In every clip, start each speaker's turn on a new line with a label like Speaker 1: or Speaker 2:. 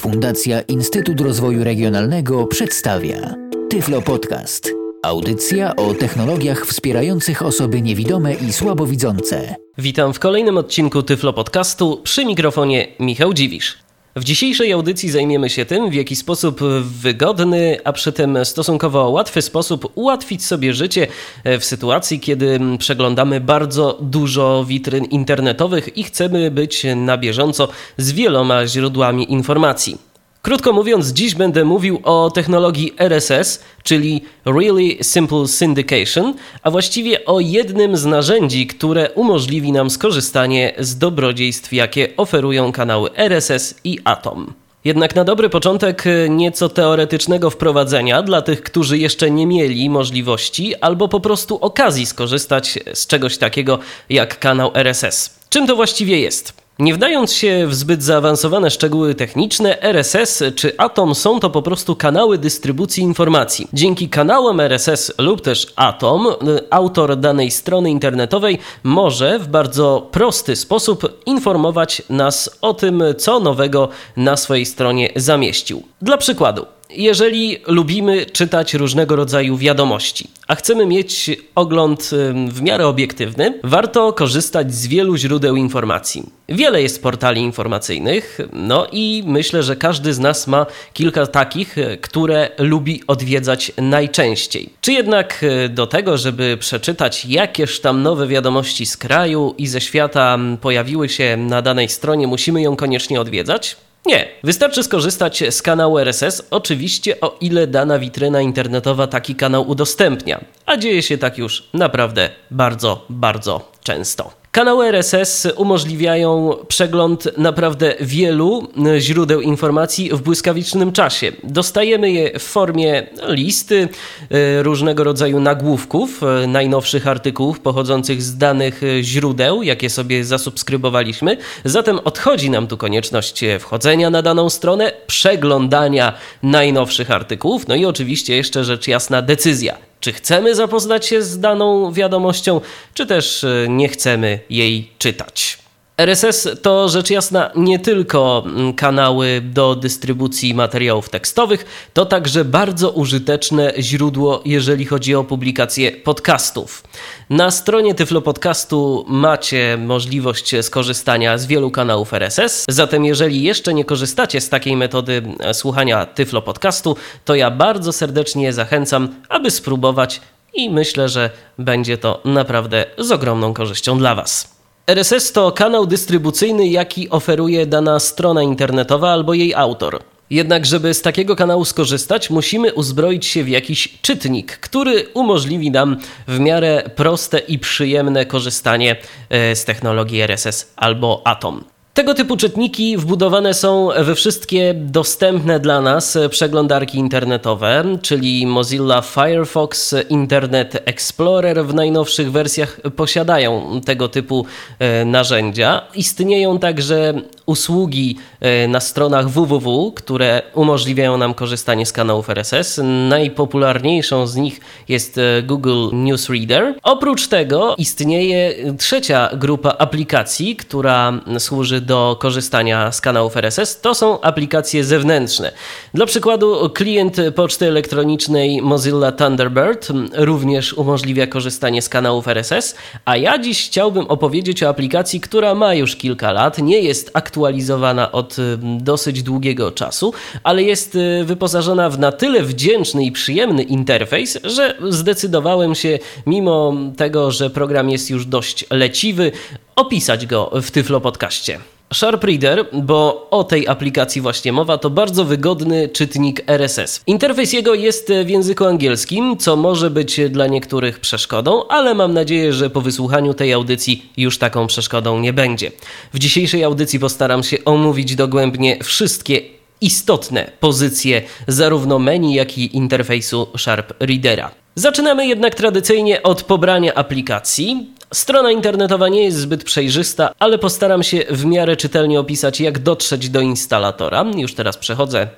Speaker 1: Fundacja Instytut Rozwoju Regionalnego przedstawia Tyflo Podcast. Audycja o technologiach wspierających osoby niewidome i słabowidzące.
Speaker 2: Witam w kolejnym odcinku Tyflo Podcastu przy mikrofonie Michał Dziwisz. W dzisiejszej audycji zajmiemy się tym, w jaki sposób wygodny, a przy tym stosunkowo łatwy sposób ułatwić sobie życie w sytuacji, kiedy przeglądamy bardzo dużo witryn internetowych i chcemy być na bieżąco z wieloma źródłami informacji. Krótko mówiąc, dziś będę mówił o technologii RSS, czyli Really Simple Syndication, a właściwie o jednym z narzędzi, które umożliwi nam skorzystanie z dobrodziejstw, jakie oferują kanały RSS i Atom. Jednak na dobry początek nieco teoretycznego wprowadzenia dla tych, którzy jeszcze nie mieli możliwości albo po prostu okazji skorzystać z czegoś takiego jak kanał RSS. Czym to właściwie jest? Nie wdając się w zbyt zaawansowane szczegóły techniczne, RSS czy Atom są to po prostu kanały dystrybucji informacji. Dzięki kanałom RSS lub też Atom, autor danej strony internetowej może w bardzo prosty sposób informować nas o tym, co nowego na swojej stronie zamieścił. Dla przykładu, jeżeli lubimy czytać różnego rodzaju wiadomości, a chcemy mieć ogląd w miarę obiektywny, warto korzystać z wielu źródeł informacji. Wiele jest portali informacyjnych, no i myślę, że każdy z nas ma kilka takich, które lubi odwiedzać najczęściej. Czy jednak e, do tego, żeby przeczytać jakież tam nowe wiadomości z kraju i ze świata pojawiły się na danej stronie, musimy ją koniecznie odwiedzać? Nie, wystarczy skorzystać z kanału RSS, oczywiście o ile dana witryna internetowa taki kanał udostępnia, a dzieje się tak już naprawdę bardzo, bardzo często. Kanały RSS umożliwiają przegląd naprawdę wielu źródeł informacji w błyskawicznym czasie. Dostajemy je w formie listy, e, różnego rodzaju nagłówków, e, najnowszych artykułów pochodzących z danych źródeł, jakie sobie zasubskrybowaliśmy. Zatem odchodzi nam tu konieczność wchodzenia na daną stronę, przeglądania najnowszych artykułów, no i oczywiście jeszcze rzecz jasna decyzja czy chcemy zapoznać się z daną wiadomością, czy też e, nie chcemy jej czytać. RSS to rzecz jasna nie tylko mm, kanały do dystrybucji materiałów tekstowych, to także bardzo użyteczne źródło, jeżeli chodzi o publikację podcastów. Na stronie Tyflo Podcastu macie możliwość skorzystania z wielu kanałów RSS, zatem jeżeli jeszcze nie korzystacie z takiej metody e, słuchania Tyflo Podcastu, to ja bardzo serdecznie zachęcam, aby spróbować i myślę, że będzie to naprawdę z ogromną korzyścią dla Was. RSS to kanał dystrybucyjny, jaki oferuje dana strona internetowa albo jej autor. Jednak, żeby z takiego kanału skorzystać, musimy uzbroić się w jakiś czytnik, który umożliwi nam w miarę proste i przyjemne korzystanie e, z technologii RSS albo Atom. Tego typu czytniki wbudowane są we wszystkie dostępne dla nas przeglądarki internetowe, czyli Mozilla Firefox, Internet Explorer w najnowszych wersjach posiadają tego typu e, narzędzia. Istnieją także usługi e, na stronach www, które umożliwiają nam korzystanie z kanałów RSS. Najpopularniejszą z nich jest e, Google Newsreader. Oprócz tego istnieje trzecia grupa aplikacji, która służy do korzystania z kanałów RSS. To są aplikacje zewnętrzne. Dla przykładu klient poczty elektronicznej Mozilla Thunderbird również umożliwia korzystanie z kanałów RSS, a ja dziś chciałbym opowiedzieć o aplikacji, która ma już kilka lat, nie jest aktualizowana od y, dosyć długiego czasu, ale jest y, wyposażona w na tyle wdzięczny i przyjemny interfejs, że zdecydowałem się, mimo tego, że program jest już dość leciwy, opisać go w Tyflo Podcaście. Sharp Reader, bo o tej aplikacji właśnie mowa, to bardzo wygodny czytnik RSS. Interfejs jego jest w języku angielskim, co może być dla niektórych przeszkodą, ale mam nadzieję, że po wysłuchaniu tej audycji już taką przeszkodą nie będzie. W dzisiejszej audycji postaram się omówić dogłębnie wszystkie istotne pozycje zarówno menu, jak i interfejsu Sharp Readera. Zaczynamy jednak tradycyjnie od pobrania aplikacji. Strona internetowa nie jest zbyt przejrzysta, ale postaram się w miarę czytelnie opisać, jak dotrzeć do instalatora. Już teraz przechodzę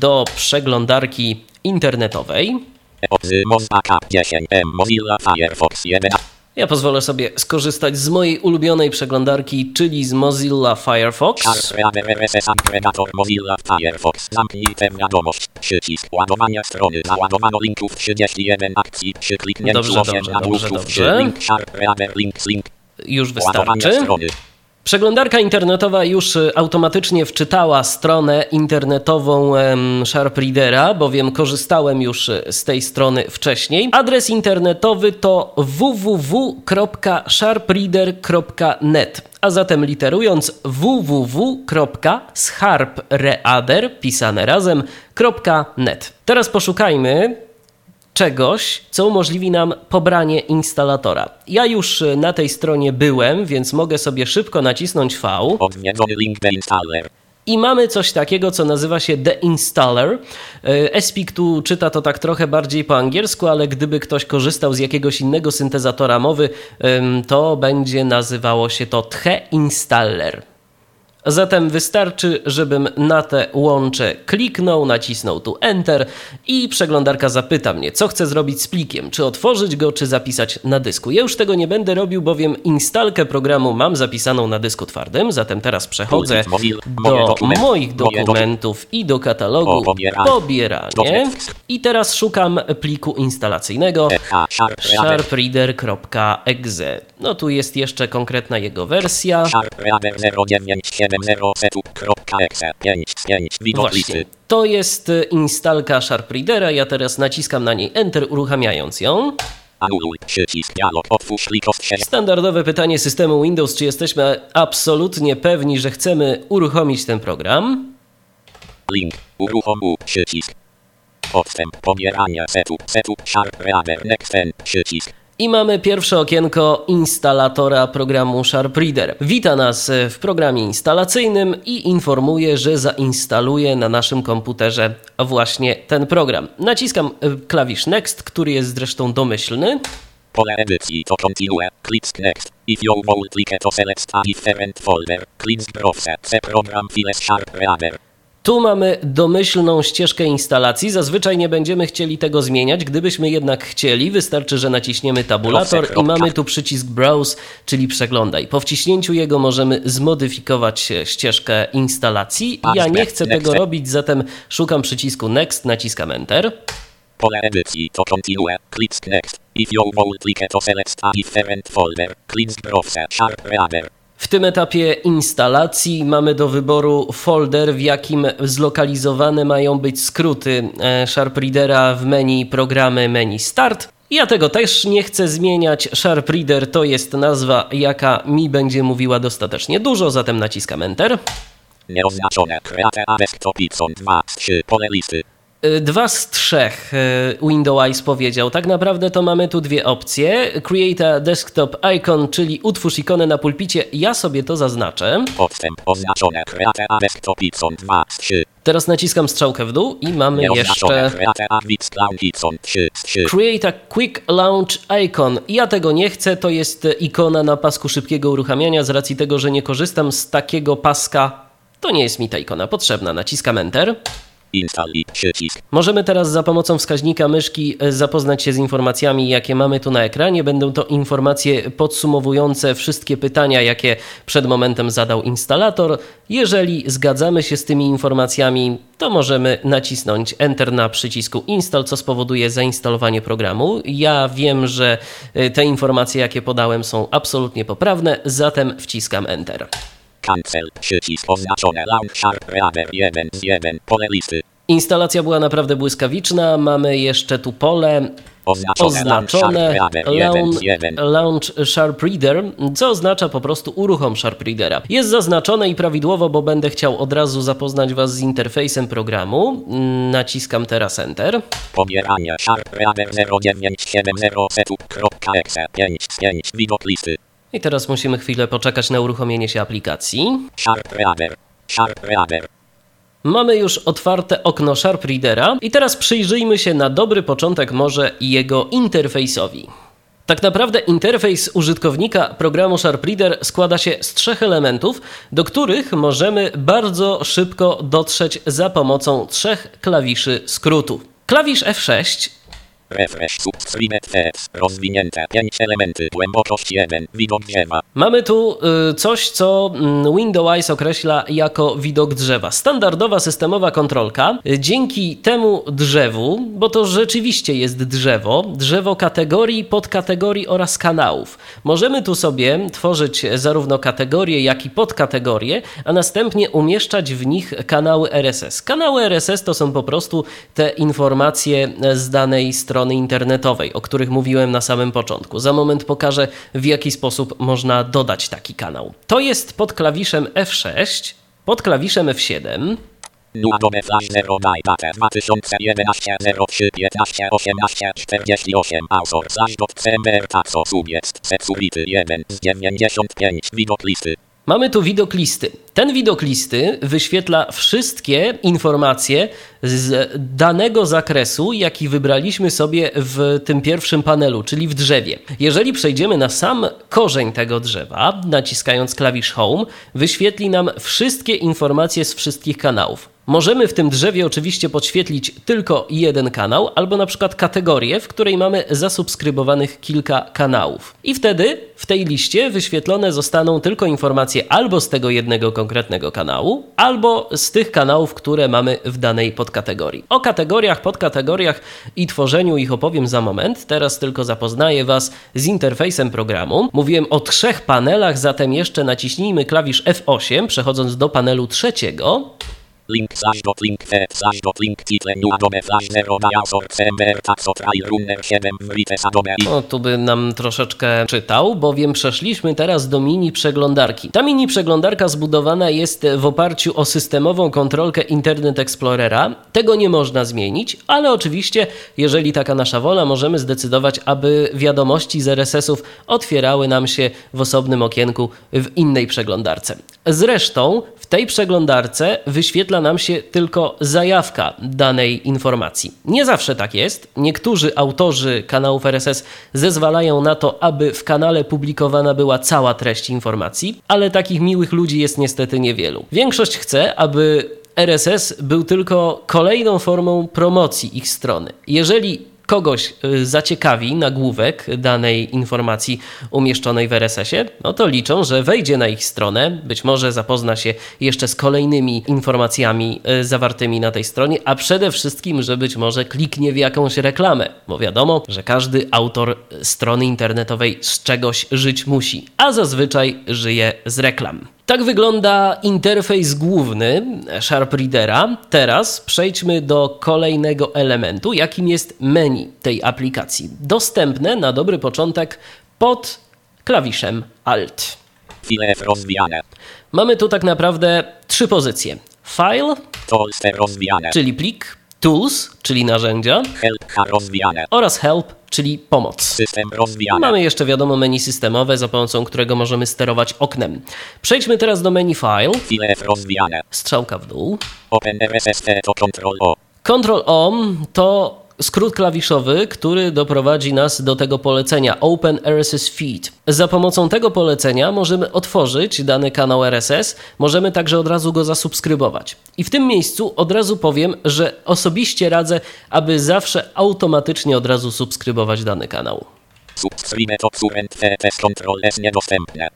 Speaker 2: do przeglądarki internetowej. Ja pozwolę sobie skorzystać z mojej ulubionej przeglądarki, czyli z Mozilla Firefox.
Speaker 3: Mozilla Firefox. Zamknij tę wiadomość. Przycisk ładowania strony. Załadowano linków 31 akcji. Przy kliknięciu
Speaker 2: Dobrze,
Speaker 3: 8
Speaker 2: dobrze,
Speaker 3: nagłówków.
Speaker 2: dobrze,
Speaker 3: Przy
Speaker 2: dobrze.
Speaker 3: Link Sharp Links Link.
Speaker 2: Już wystarczy. Przeglądarka internetowa już y, automatycznie wczytała stronę internetową Sharp Readera, bowiem korzystałem już y, z tej strony wcześniej. Adres internetowy to www.sharpreader.net, a zatem literując www.sharpreader pisane razem .net. Teraz poszukajmy czegoś, co umożliwi nam pobranie instalatora. Ja już y, na tej stronie byłem, więc mogę sobie szybko nacisnąć V
Speaker 3: Odwiedzony link deinstaller.
Speaker 2: i mamy coś takiego, co nazywa się deinstaller. Y, Espik tu czyta to tak trochę bardziej po angielsku, ale gdyby ktoś korzystał z jakiegoś innego syntezatora mowy, to będzie nazywało się to The-installer. Zatem wystarczy, żebym na te łącze kliknął, nacisnął tu Enter i przeglądarka zapyta mnie, co chcę zrobić z plikiem, czy otworzyć go, czy zapisać na dysku. Ja już tego nie będę robił, bowiem instalkę programu mam zapisaną na dysku twardym, zatem teraz przechodzę do moich dokumentów i do katalogu
Speaker 3: pobieranie.
Speaker 2: i teraz szukam pliku instalacyjnego
Speaker 3: Reader.
Speaker 2: sharpreader.exe. No tu jest jeszcze konkretna jego wersja.
Speaker 3: Sharp Reader 0970 setup.exe 5 z 5 widok
Speaker 2: Właśnie. To jest y, instalka Sharp Readera. Ja teraz naciskam na niej Enter, uruchamiając ją.
Speaker 3: Anuluj przycisk dialog otwórz plikowsk 6
Speaker 2: Standardowe pytanie systemu Windows, czy jesteśmy absolutnie pewni, że chcemy uruchomić ten program?
Speaker 3: link uruchom przycisk podstęp pobierania setup setup Sharp Reader next przycisk
Speaker 2: I mamy pierwsze okienko instalatora programu Sharp Reader. Wita nas e, w programie instalacyjnym i informuje, że zainstaluje na naszym komputerze właśnie ten program. Naciskam e, klawisz Next, który jest zresztą domyślny.
Speaker 3: pole edycji to continue click next if you click to select a different folder click browse C program files Sharp Reader
Speaker 2: Tu mamy domyślną ścieżkę instalacji. Zazwyczaj nie będziemy chcieli tego zmieniać. Gdybyśmy jednak chcieli, wystarczy, że naciśniemy tabulator i mamy tu przycisk Browse, czyli przeglądaj. Po wciśnięciu jego możemy zmodyfikować e, ścieżkę instalacji. Ja nie chcę tego robić, zatem szukam przycisku Next, naciskam Enter.
Speaker 3: pole edycji to continue click next if you will click to select a different folder click browse Sharp Reader
Speaker 2: W tym etapie instalacji mamy do wyboru folder, w jakim zlokalizowane mają być skróty e, Sharp Readera w menu programy menu Start. Ja tego też nie chcę zmieniać. Sharp Reader to jest nazwa, jaka mi będzie mówiła dostatecznie dużo, zatem naciskam Enter.
Speaker 3: Nieoznaczone. Create a desktop icon 2 z 3 pole listy.
Speaker 2: Y, Dwa z trzech y, Windows powiedział. Tak naprawdę to mamy tu dwie opcje. Create a desktop icon, czyli utwórz ikonę na pulpicie. Ja sobie to zaznaczę.
Speaker 3: Podstęp oznaczone. Create a desktop icon 2 z 3.
Speaker 2: Teraz naciskam strzałkę w dół i mamy jeszcze
Speaker 3: Create a quick launch icon 3 z 3.
Speaker 2: Create a Quick Launch Icon. Ja tego nie chcę, to jest ikona na pasku szybkiego uruchamiania. Z racji tego, że nie korzystam z takiego paska, to nie jest mi ta ikona potrzebna. Naciskam Enter. Możemy teraz za pomocą wskaźnika myszki e, zapoznać się z informacjami, jakie mamy tu na ekranie. Będą to informacje podsumowujące wszystkie pytania, jakie przed momentem zadał instalator. Jeżeli zgadzamy się z tymi informacjami, to możemy nacisnąć Enter na przycisku Install, co spowoduje zainstalowanie programu. Ja wiem, że e, te informacje, jakie podałem, są absolutnie poprawne, zatem wciskam Enter.
Speaker 3: Cancel. Przycisk oznaczone. Launch Sharp Reader 1 z 1 pole listy.
Speaker 2: Instalacja była naprawdę błyskawiczna. Mamy jeszcze tu pole
Speaker 3: Oznaczone. Launch Sharp
Speaker 2: oznaczone
Speaker 3: Reader 1 z 1.
Speaker 2: Launch Sharp Reader, co oznacza po prostu uruchom Sharp Readera. Jest zaznaczone i prawidłowo, bo będę chciał od razu zapoznać Was z interfejsem programu. Mm, Naciskam teraz Enter.
Speaker 3: Pobieranie Sharp Reader 0970 setup.exe 5 z 5 widok listy.
Speaker 2: I teraz musimy chwilę poczekać na uruchomienie się aplikacji.
Speaker 3: Sharp Reader. Sharp Reader.
Speaker 2: Mamy już otwarte okno Sharp Readera i teraz przyjrzyjmy się na dobry początek może jego interfejsowi. Tak naprawdę interfejs użytkownika programu Sharp Reader składa się z trzech elementów, do których możemy bardzo szybko dotrzeć za pomocą trzech klawiszy skrótu. Klawisz F6
Speaker 3: Refresh subscribed feeds. Rozwinięte 5 elementy. Głębokość 1. Widok drzewa.
Speaker 2: Mamy tu y, coś, co mm, Windows określa jako widok drzewa. Standardowa systemowa kontrolka. Y, Dzięki temu drzewu, bo to rzeczywiście jest drzewo, drzewo kategorii, podkategorii oraz kanałów. Możemy tu sobie tworzyć zarówno kategorie, jak i podkategorie, a następnie umieszczać w nich kanały RSS. Kanały RSS to są po prostu te informacje z danej strony internetowej, o których mówiłem na samym początku. Za moment pokażę, w jaki sposób można dodać taki kanał. To jest pod klawiszem F6, pod klawiszem F7.
Speaker 3: Nu Adobe Flash 0 Data 2011 03 15 18 48 Author slash dot CMR taxo subject Security 1 z 95 Widok listy
Speaker 2: Mamy tu widok listy. Ten widok listy wyświetla wszystkie informacje z danego zakresu, jaki wybraliśmy sobie w tym pierwszym panelu, czyli w drzewie. Jeżeli przejdziemy na sam korzeń tego drzewa, naciskając klawisz Home, wyświetli nam wszystkie informacje z wszystkich kanałów. Możemy w tym drzewie oczywiście podświetlić tylko jeden kanał, albo na przykład kategorię, w której mamy zasubskrybowanych kilka kanałów. I wtedy w tej liście wyświetlone zostaną tylko informacje albo z tego jednego konkretnego kanału, albo z tych kanałów, które mamy w danej podkategorii. O kategoriach, podkategoriach i tworzeniu ich opowiem za moment. Teraz tylko zapoznaję Was z interfejsem programu. Mówiłem o trzech panelach, zatem jeszcze naciśnijmy klawisz F8, przechodząc do panelu trzeciego.
Speaker 3: Link slash dot link fed slash dot link title nu Adobe Flash 0 Author CMR taxo trial runner 7 Writes Adobe i
Speaker 2: O, tu by nam troszeczkę czytał, bowiem przeszliśmy teraz do mini przeglądarki. Ta mini przeglądarka zbudowana jest w oparciu o systemową kontrolkę Internet Explorera. Tego nie można zmienić, ale oczywiście, jeżeli taka nasza wola, możemy zdecydować, aby wiadomości z RSS-ów otwierały nam się w osobnym okienku w innej przeglądarce. Zresztą w tej przeglądarce wyświetla nam się tylko zajawka danej informacji. Nie zawsze tak jest. Niektórzy autorzy kanałów RSS zezwalają na to, aby w kanale publikowana była cała treść informacji, ale takich miłych ludzi jest niestety niewielu. Większość chce, aby RSS był tylko kolejną formą promocji ich strony. Jeżeli kogoś y, zaciekawi nagłówek danej informacji umieszczonej w RSS-ie, no to liczą, że wejdzie na ich stronę, być może zapozna się jeszcze z kolejnymi informacjami y, zawartymi na tej stronie, a przede wszystkim, że być może kliknie w jakąś reklamę, bo wiadomo, że każdy autor strony internetowej z czegoś żyć musi, a zazwyczaj żyje z reklam. Tak wygląda interfejs główny Sharp Readera. Teraz przejdźmy do kolejnego elementu, jakim jest menu tej aplikacji. Dostępne na dobry początek pod klawiszem Alt.
Speaker 3: file rozwijane.
Speaker 2: Mamy tu tak naprawdę trzy pozycje: File, czyli plik, Tools, czyli narzędzia,
Speaker 3: Help rozwijane.
Speaker 2: oraz Help, czyli pomoc.
Speaker 3: System rozwijane.
Speaker 2: Mamy jeszcze wiadomo menu systemowe, za pomocą którego możemy sterować oknem. Przejdźmy teraz do menu File,
Speaker 3: File rozwijane.
Speaker 2: strzałka w dół.
Speaker 3: Open RSS to Ctrl O.
Speaker 2: Ctrl O to skrót klawiszowy, który doprowadzi nas do tego polecenia Open RSS Feed. Za pomocą tego polecenia możemy otworzyć dany kanał RSS, możemy także od razu go zasubskrybować. I w tym miejscu od razu powiem, że osobiście radzę, aby zawsze automatycznie od razu subskrybować dany kanał.
Speaker 3: Subscribe to current feed S niedostępne.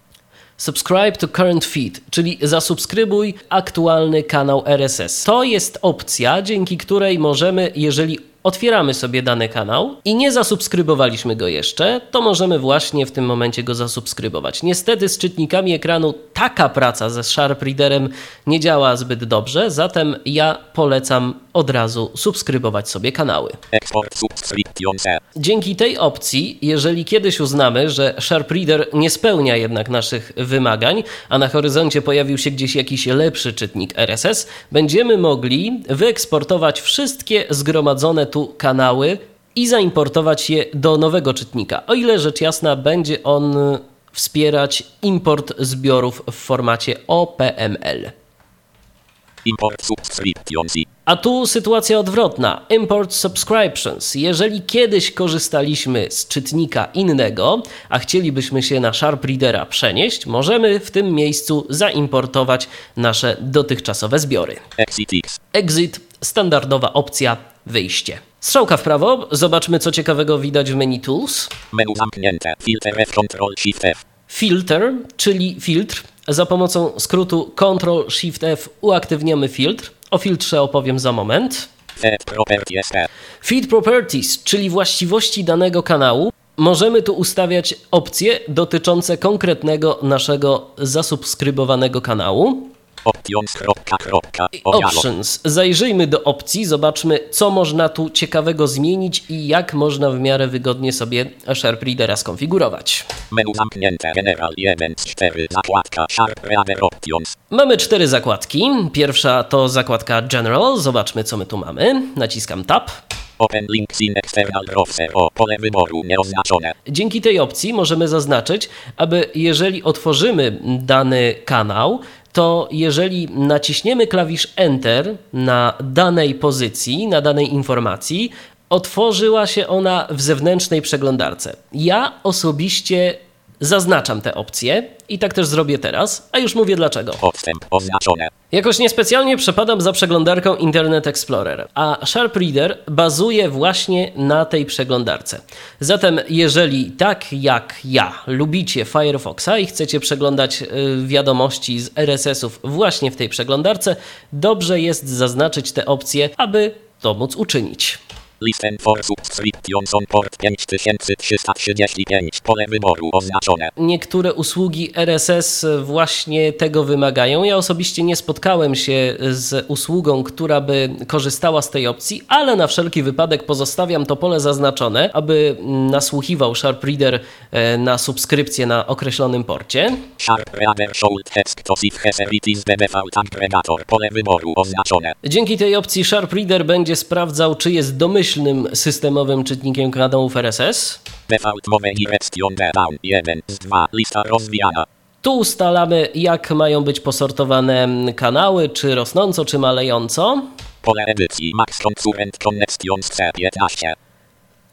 Speaker 2: Subscribe to current feed, czyli zasubskrybuj aktualny kanał RSS. To jest opcja, dzięki której możemy, jeżeli otwieramy sobie dany kanał i nie zasubskrybowaliśmy go jeszcze, to możemy właśnie w tym momencie go zasubskrybować. Niestety z czytnikami ekranu taka praca ze Sharp Readerem nie działa zbyt dobrze, zatem ja polecam od razu subskrybować sobie kanały. Dzięki tej opcji, jeżeli kiedyś uznamy, że Sharp Reader nie spełnia jednak naszych wymagań, a na horyzoncie pojawił się gdzieś jakiś lepszy czytnik RSS, będziemy mogli wyeksportować wszystkie zgromadzone tu kanały i zaimportować je do nowego czytnika. O ile rzecz jasna będzie on wspierać import zbiorów w formacie OPML.
Speaker 3: Import subscriptions.
Speaker 2: A tu sytuacja odwrotna. Import subscriptions. Jeżeli kiedyś korzystaliśmy z czytnika innego, a chcielibyśmy się na Sharp Readera przenieść, możemy w tym miejscu zaimportować nasze dotychczasowe zbiory.
Speaker 3: Exit.
Speaker 2: Exit, standardowa opcja, wyjście. Strzałka w prawo, zobaczmy co ciekawego widać w menu Tools.
Speaker 3: Menu zamknięte. Filter F, Ctrl Shift F.
Speaker 2: Filter, czyli filtr. Za pomocą skrótu Ctrl Shift F uaktywniamy filtr. O filtrze opowiem za moment.
Speaker 3: Feed Properties.
Speaker 2: Feed Properties, czyli właściwości danego kanału. Możemy tu ustawiać opcje dotyczące konkretnego naszego zasubskrybowanego kanału.
Speaker 3: Options. Kropka, kropka.
Speaker 2: Options. Zajrzyjmy do opcji, zobaczmy, co można tu ciekawego zmienić i jak można w miarę wygodnie sobie Sharp Readera skonfigurować.
Speaker 3: Menu zamknięte. General 1 z 4. Zakładka Sharp Reader Options.
Speaker 2: Mamy cztery zakładki. Pierwsza to zakładka General. Zobaczmy, co my tu mamy. Naciskam Tab.
Speaker 3: Open links in external browser. O pole wyboru nieoznaczone.
Speaker 2: Dzięki tej opcji możemy zaznaczyć, aby jeżeli otworzymy dany kanał, to jeżeli naciśniemy klawisz Enter na danej pozycji, na danej informacji, otworzyła się ona w zewnętrznej przeglądarce. Ja osobiście zaznaczam te opcje i tak też zrobię teraz, a już mówię dlaczego.
Speaker 3: Podstęp oznaczone.
Speaker 2: Jakoś niespecjalnie przepadam za przeglądarką Internet Explorer, a Sharp Reader bazuje właśnie na tej przeglądarce. Zatem, jeżeli tak jak ja lubicie Firefoxa i chcecie przeglądać y, wiadomości z RSS-ów właśnie w tej przeglądarce, dobrze jest zaznaczyć te opcje, aby to móc uczynić.
Speaker 3: Listen for subscriptions on port 5335. Pole wyboru oznaczone.
Speaker 2: Niektóre usługi RSS właśnie tego wymagają. Ja osobiście nie spotkałem się z usługą, która by korzystała z tej opcji, ale na wszelki wypadek pozostawiam to pole zaznaczone, aby nasłuchiwał Sharp Reader e, na subskrypcję na określonym porcie.
Speaker 3: Sharp Reader Should Text to If Heseritis the Default Aggregator. Pole wyboru oznaczone.
Speaker 2: Dzięki tej opcji Sharp Reader będzie sprawdzał, czy jest domyślnym systemowym czytnikiem kanałów RSS.
Speaker 3: Default Move Direction Down 1 z 2. Lista rozwijana.
Speaker 2: Tu ustalamy, jak mają być posortowane kanały, czy rosnąco, czy malejąco.
Speaker 3: Pole edycji Max Concurrent Connections C15.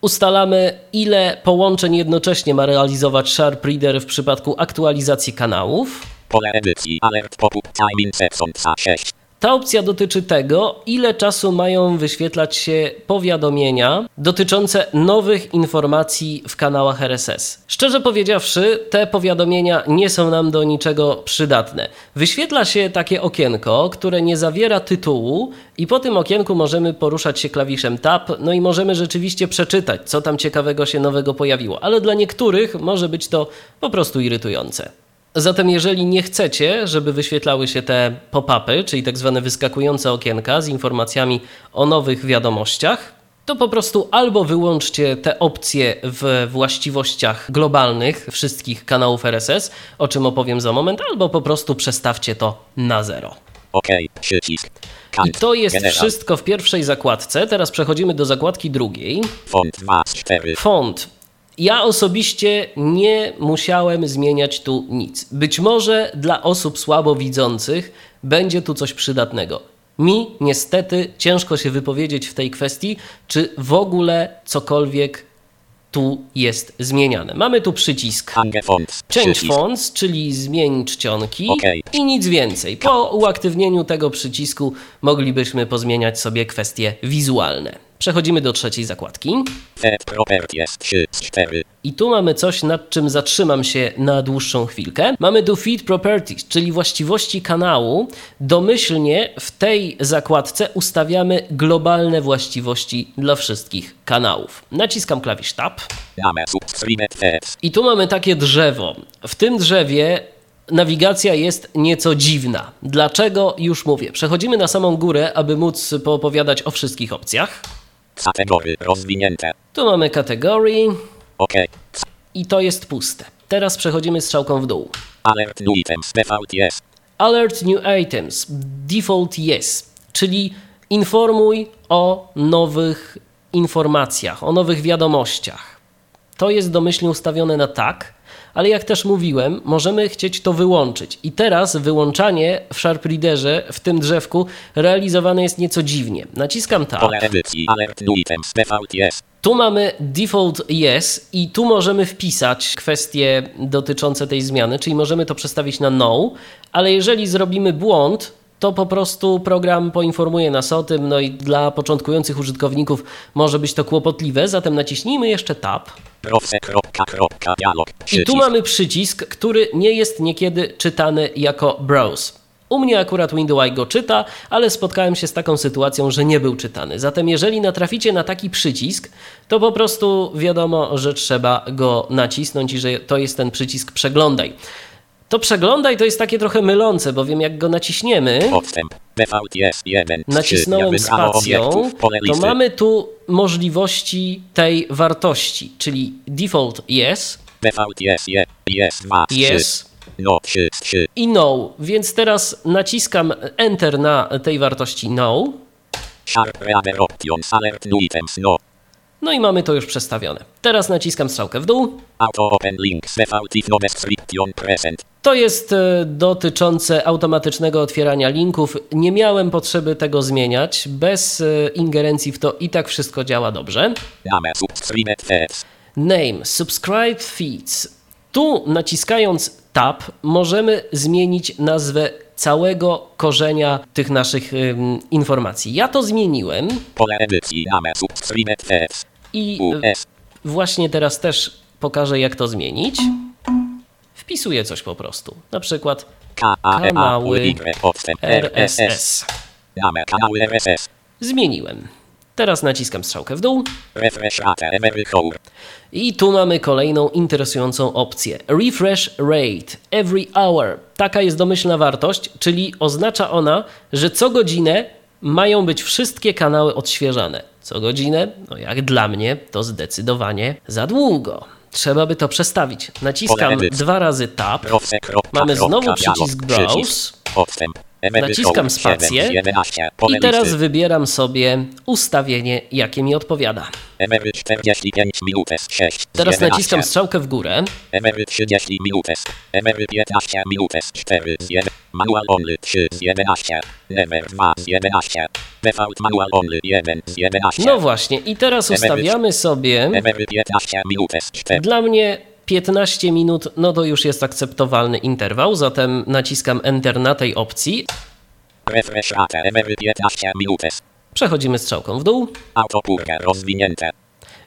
Speaker 2: Ustalamy, ile połączeń jednocześnie ma realizować Sharp Reader w przypadku aktualizacji kanałów.
Speaker 3: Pole edycji Alert Pop-up Timing Sections A6.
Speaker 2: Ta opcja dotyczy tego, ile czasu mają wyświetlać się powiadomienia dotyczące nowych informacji w kanałach RSS. Szczerze powiedziawszy, te powiadomienia nie są nam do niczego przydatne. Wyświetla się takie okienko, które nie zawiera tytułu, i po tym okienku możemy poruszać się klawiszem Tab, no i możemy rzeczywiście przeczytać, co tam ciekawego się nowego pojawiło, ale dla niektórych może być to po prostu irytujące. Zatem jeżeli nie chcecie, żeby wyświetlały się te pop-upy, czyli tak zwane wyskakujące okienka z informacjami o nowych wiadomościach, to po prostu albo wyłączcie te opcje w właściwościach globalnych wszystkich kanałów RSS, o czym opowiem za moment, albo po prostu przestawcie to na zero.
Speaker 3: OK. Przycisk.
Speaker 2: I to jest
Speaker 3: General.
Speaker 2: wszystko w pierwszej zakładce. Teraz przechodzimy do zakładki drugiej.
Speaker 3: Font 2 z 4.
Speaker 2: Font. Ja osobiście nie musiałem zmieniać tu nic. Być może dla osób słabowidzących będzie tu coś przydatnego. Mi niestety ciężko się wypowiedzieć w tej kwestii, czy w ogóle cokolwiek tu jest zmieniane. Mamy tu przycisk. Change. Fonts, czyli zmień czcionki
Speaker 3: Okej.
Speaker 2: i nic więcej. Po uaktywnieniu tego przycisku moglibyśmy pozmieniać sobie kwestie wizualne. Przechodzimy do trzeciej zakładki.
Speaker 3: Feed Properties 3 z 4.
Speaker 2: I tu mamy coś, nad czym zatrzymam się na dłuższą chwilkę. Mamy tu Feed Properties, czyli właściwości kanału. Domyślnie w tej zakładce ustawiamy globalne właściwości dla wszystkich kanałów. Naciskam klawisz Tab. I tu mamy takie drzewo. W tym drzewie nawigacja jest nieco dziwna. Dlaczego? Już mówię. Przechodzimy na samą górę, aby móc poopowiadać o wszystkich opcjach.
Speaker 3: Kategorie rozwinięte.
Speaker 2: Tu mamy kategorii
Speaker 3: OK.
Speaker 2: i to jest puste. Teraz przechodzimy strzałką w dół.
Speaker 3: Alert New Items Default Yes.
Speaker 2: Alert New Items, Default Yes, czyli informuj o nowych informacjach, o nowych wiadomościach. To jest domyślnie ustawione na tak, ale jak też mówiłem, możemy chcieć to wyłączyć. I teraz wyłączanie w Sharp Readerze w tym drzewku realizowane jest nieco dziwnie. Naciskam tab. Tu mamy default yes i tu możemy wpisać kwestie dotyczące tej zmiany, czyli możemy to przestawić na no, ale jeżeli zrobimy błąd, to po prostu program poinformuje nas o tym, no i dla początkujących użytkowników może być to kłopotliwe, zatem naciśnijmy jeszcze Tab. I tu mamy przycisk, który nie jest niekiedy czytany jako Browse. U mnie akurat Windows go czyta, ale spotkałem się z taką sytuacją, że nie był czytany. Zatem jeżeli natraficie na taki przycisk, to po prostu wiadomo, że trzeba go nacisnąć i że to jest ten przycisk przeglądaj. To przeglądaj to jest takie trochę mylące, bowiem jak go naciśniemy,
Speaker 3: Odstęp. 1.
Speaker 2: nacisnąłem spacją, to mamy tu możliwości tej wartości, czyli default yes,
Speaker 3: Default jest 1. Jest 2.
Speaker 2: yes,
Speaker 3: No 3. 3.
Speaker 2: i no, więc teraz naciskam Enter na tej wartości no,
Speaker 3: Sharp Reader Options. Alert Items. No.
Speaker 2: No i mamy to już przestawione. Teraz naciskam strzałkę w dół.
Speaker 3: No.
Speaker 2: To jest e, dotyczące automatycznego otwierania linków. Nie miałem potrzeby tego zmieniać. Bez e, ingerencji w to i tak wszystko działa dobrze.
Speaker 3: Name
Speaker 2: subscribe feeds. Tu naciskając tab możemy zmienić nazwę całego korzenia tych naszych ym, informacji. Ja to zmieniłem
Speaker 3: Pole edycji. Name Subscribed Feeds.
Speaker 2: I
Speaker 3: US.
Speaker 2: właśnie teraz też pokażę jak to zmienić. Wpisuję coś po prostu. Na przykład
Speaker 3: E
Speaker 2: Kanały
Speaker 3: RSS.
Speaker 2: RSS. Zmieniłem. Teraz naciskam strzałkę w dół. I tu mamy kolejną interesującą opcję. Refresh rate every hour. Taka jest domyślna wartość, czyli oznacza ona, że co godzinę mają być wszystkie kanały odświeżane. Co godzinę, no jak dla mnie, to zdecydowanie za długo. Trzeba by to przestawić. Naciskam dwa razy tab. Mamy znowu przycisk Browse. Naciskam spację.
Speaker 3: 7, 11. Pole
Speaker 2: I teraz wybieram sobie ustawienie, jakie mi odpowiada.
Speaker 3: Emery 45 minutes 6.
Speaker 2: Teraz
Speaker 3: 11.
Speaker 2: naciskam strzałkę w górę.
Speaker 3: Emery 30 minutes. Emery 15 minutes 4 z 1. Manual only 3 z 11. Emery 2 z 11. Default manual only 1 z 11.
Speaker 2: No właśnie, i teraz ustawiamy sobie.
Speaker 3: Emery 15 minutes 4.
Speaker 2: Dla mnie 15 minut, no to już jest akceptowalny interwał, zatem naciskam Enter na tej opcji.
Speaker 3: Refresh rate Emery 15 minutes.
Speaker 2: Przechodzimy strzałką w dół.
Speaker 3: Autopurga rozwinięte.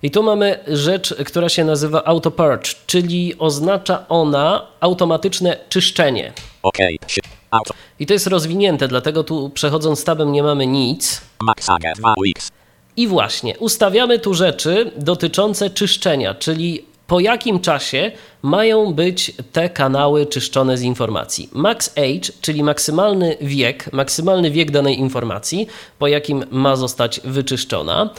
Speaker 2: I tu mamy rzecz, która się nazywa Auto Purge, czyli oznacza ona automatyczne czyszczenie.
Speaker 3: OK. Szy- Auto.
Speaker 2: I to jest rozwinięte, dlatego tu przechodząc tabem nie mamy nic.
Speaker 3: Maxaga 2X.
Speaker 2: I właśnie, ustawiamy tu rzeczy dotyczące czyszczenia, czyli po jakim czasie mają być te kanały czyszczone z informacji. Max age, czyli maksymalny wiek, maksymalny wiek danej informacji, po jakim ma zostać wyczyszczona.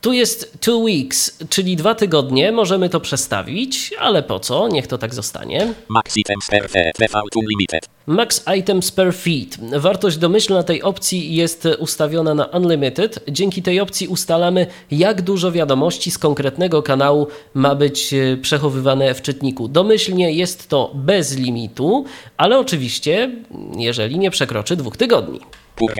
Speaker 2: Tu jest two weeks, czyli dwa tygodnie, możemy to przestawić, ale po co? Niech to tak zostanie.
Speaker 3: Max items per feed. Default unlimited.
Speaker 2: Max items per feed. Wartość domyślna tej opcji jest ustawiona na unlimited. Dzięki tej opcji ustalamy, jak dużo wiadomości z konkretnego kanału ma być e, przechowywane w czytniku. Domyślnie jest to bez limitu, ale oczywiście, jeżeli nie przekroczy dwóch tygodni.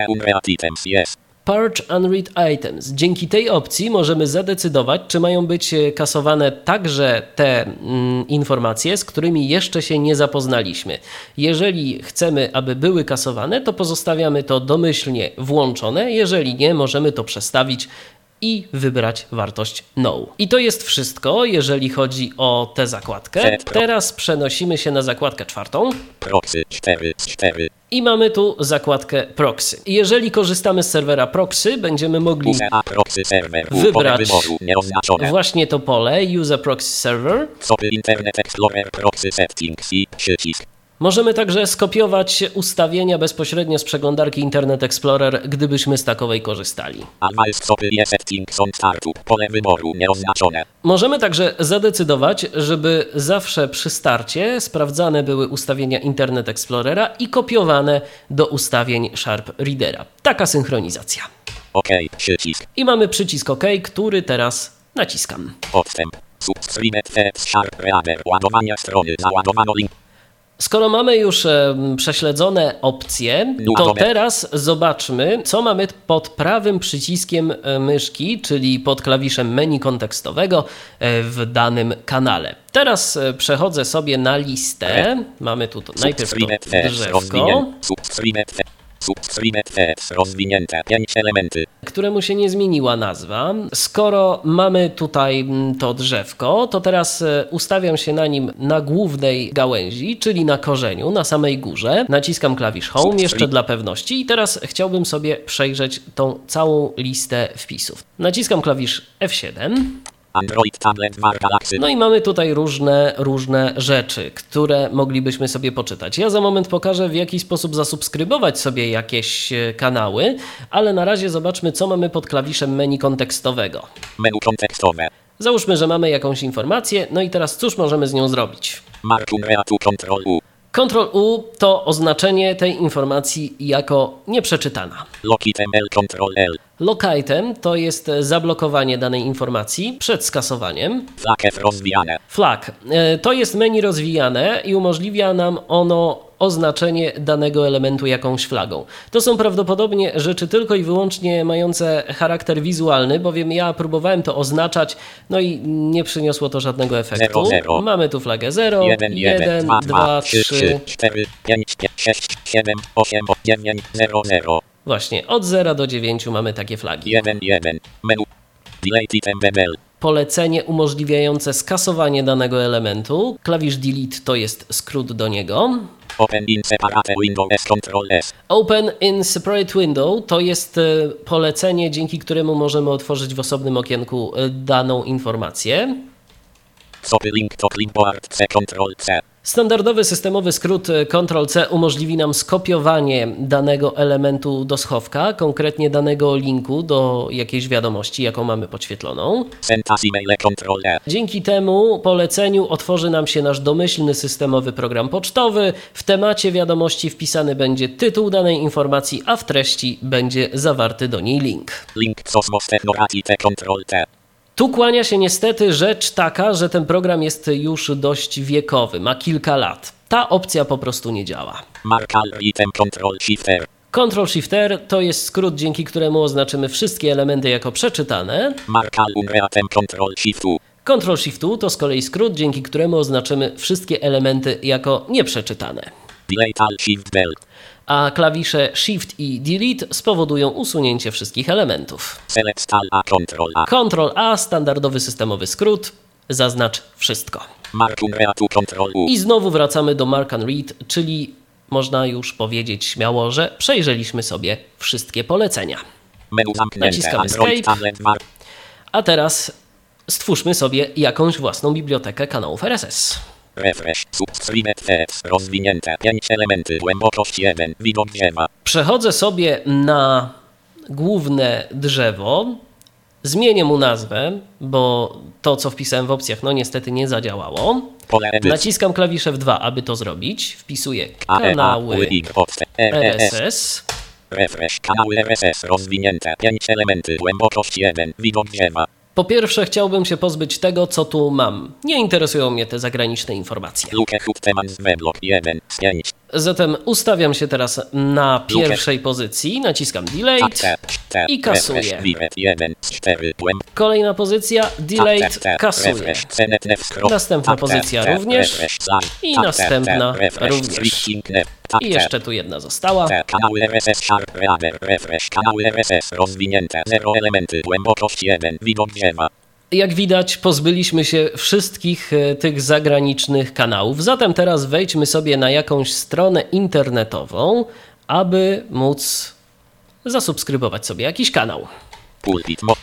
Speaker 3: Unread items. Yes.
Speaker 2: Purge Unread Items. Dzięki tej opcji możemy zadecydować, czy mają być e, kasowane także te mm, informacje, z którymi jeszcze się nie zapoznaliśmy. Jeżeli chcemy, aby były kasowane, to pozostawiamy to domyślnie włączone. Jeżeli nie, możemy to przestawić i wybrać wartość No. I to jest wszystko, jeżeli chodzi o tę zakładkę. Teraz przenosimy się na zakładkę czwartą.
Speaker 3: Proxy 4 z 4.
Speaker 2: I mamy tu zakładkę proxy. Jeżeli korzystamy z serwera proxy, będziemy mogli Wybrać właśnie to pole Use a Proxy Server.
Speaker 3: Internet Explorer proxy settings i przycisk.
Speaker 2: Możemy także skopiować ustawienia bezpośrednio z przeglądarki Internet Explorer, gdybyśmy z takowej korzystali. Możemy także zadecydować, żeby zawsze przy starcie sprawdzane były ustawienia Internet Explorera i kopiowane do ustawień Sharp Readera. Taka synchronizacja.
Speaker 3: OK. Przycisk.
Speaker 2: I mamy przycisk OK, który teraz naciskam.
Speaker 3: Odstęp. Subscribed feeds Sharp Reader. Ładowanie strony. Załadowano link.
Speaker 2: Skoro mamy już em, prześledzone opcje, to teraz zobaczmy, co mamy pod prawym przyciskiem e, myszki, czyli pod klawiszem menu kontekstowego e, w danym kanale. Teraz e, przechodzę sobie na listę. Mamy tu to, najpierw to drzewko.
Speaker 3: Feeds. Text rozwinięte 5 elementy.
Speaker 2: któremu się nie zmieniła nazwa. Skoro mamy tutaj mm, to drzewko, to teraz e, ustawiam się na nim na głównej gałęzi, czyli na korzeniu, na samej górze. Naciskam klawisz Home jeszcze dla pewności i teraz chciałbym sobie przejrzeć tą całą listę wpisów. Naciskam klawisz F7.
Speaker 3: Android tablet War Galaxy.
Speaker 2: No i mamy tutaj różne, różne rzeczy, które moglibyśmy sobie poczytać. Ja za moment pokażę, w jaki sposób zasubskrybować sobie jakieś e, kanały, ale na razie zobaczmy, co mamy pod klawiszem menu kontekstowego.
Speaker 3: Menu kontekstowe.
Speaker 2: Załóżmy, że mamy jakąś informację, no i teraz cóż możemy z nią zrobić?
Speaker 3: Markum Reatu Control U.
Speaker 2: Ctrl U to oznaczenie tej informacji jako nieprzeczytana.
Speaker 3: Lock item L Control L.
Speaker 2: Lock item to jest zablokowanie danej informacji przed skasowaniem.
Speaker 3: Flag F rozwijane.
Speaker 2: Flag e, to jest menu rozwijane i umożliwia nam ono oznaczenie danego elementu jakąś flagą. To są prawdopodobnie rzeczy tylko i wyłącznie mające charakter wizualny, bowiem ja próbowałem to oznaczać, no i nie przyniosło to żadnego efektu.
Speaker 3: Zero, zero.
Speaker 2: Mamy tu flagę 0,
Speaker 3: 1, 1,
Speaker 2: 1,
Speaker 3: 2,
Speaker 2: 2,
Speaker 3: 2, 3,
Speaker 2: 3.
Speaker 3: 3, 4, 5, 5, 6, 7, 8, 9, 0, 0.
Speaker 2: Właśnie, od 0 do 9 mamy takie flagi.
Speaker 3: 1, 1. Menu. Delete item.
Speaker 2: Polecenie umożliwiające skasowanie danego elementu. Klawisz delete to jest skrót do niego.
Speaker 3: Open in separate window S S.
Speaker 2: Open in separate window to jest e, polecenie, dzięki któremu możemy otworzyć w osobnym okienku e, daną informację.
Speaker 3: Copy link to clipboard C Control C.
Speaker 2: Standardowy systemowy skrót e, Ctrl-C umożliwi nam skopiowanie danego elementu do schowka, konkretnie danego linku do jakiejś wiadomości, jaką mamy podświetloną. Dzięki temu poleceniu otworzy nam się nasz domyślny systemowy program pocztowy. W temacie wiadomości wpisany będzie tytuł danej informacji, a w treści będzie zawarty do niej link.
Speaker 3: Link Cosmos Technorati T Control T.
Speaker 2: Tu kłania się niestety rzecz taka, że ten program jest już dość wiekowy, ma kilka lat. Ta opcja po prostu nie działa.
Speaker 3: Markal item Control Shifter.
Speaker 2: Ctrl Shifter to jest skrót, dzięki któremu oznaczymy wszystkie elementy jako przeczytane.
Speaker 3: Markal unreatem Control Shift U.
Speaker 2: Ctrl Shift U to z kolei skrót, dzięki któremu oznaczymy wszystkie elementy jako nieprzeczytane.
Speaker 3: Delete Alt Shift Bell.
Speaker 2: A klawisze Shift i Delete spowodują usunięcie wszystkich elementów.
Speaker 3: Select A Control A.
Speaker 2: Ctrl A, standardowy systemowy skrót, zaznacz wszystko.
Speaker 3: Mark unreatu Control U.
Speaker 2: I znowu wracamy do Mark and Read, czyli można już powiedzieć śmiało, że przejrzeliśmy sobie wszystkie polecenia.
Speaker 3: Menu zamknięte.
Speaker 2: Naciskamy Escape. A teraz stwórzmy sobie jakąś własną bibliotekę kanałów RSS.
Speaker 3: Refresh. Subscribe text. Rozwinięte. 5 elementy. Głębokość 1. Widok drzewa.
Speaker 2: Przechodzę sobie na główne drzewo, zmienię mu nazwę, bo to, co wpisałem w opcjach, no niestety nie zadziałało. Naciskam klawisze F2, aby to zrobić. Wpisuję
Speaker 3: E,
Speaker 2: kanały
Speaker 3: E, S.
Speaker 2: RSS.
Speaker 3: Refresh. Kanały RSS. Rozwinięte. 5 elementy. Głębokość 1. Widok drzewa.
Speaker 2: Po pierwsze, chciałbym się pozbyć tego, co tu mam. Nie interesują mnie te zagraniczne informacje.
Speaker 3: Luke Huttemans Weblog 1 z 5.
Speaker 2: Zatem ustawiam się teraz na pierwszej pozycji, naciskam Delete i kasuję.
Speaker 3: Refresh. Biret 1 z 4. Głęb.
Speaker 2: Kolejna pozycja, Delete, kasuję. Następna pozycja również. I następna również. I jeszcze tu jedna została.
Speaker 3: Kanały RSS Sharp Reader Refresh Kanały RSS rozwinięte 0 elementy głębokość 1 widok drzewa
Speaker 2: Jak widać, pozbyliśmy się wszystkich e, tych zagranicznych kanałów. Zatem teraz wejdźmy sobie na jakąś stronę internetową, aby móc zasubskrybować sobie jakiś kanał.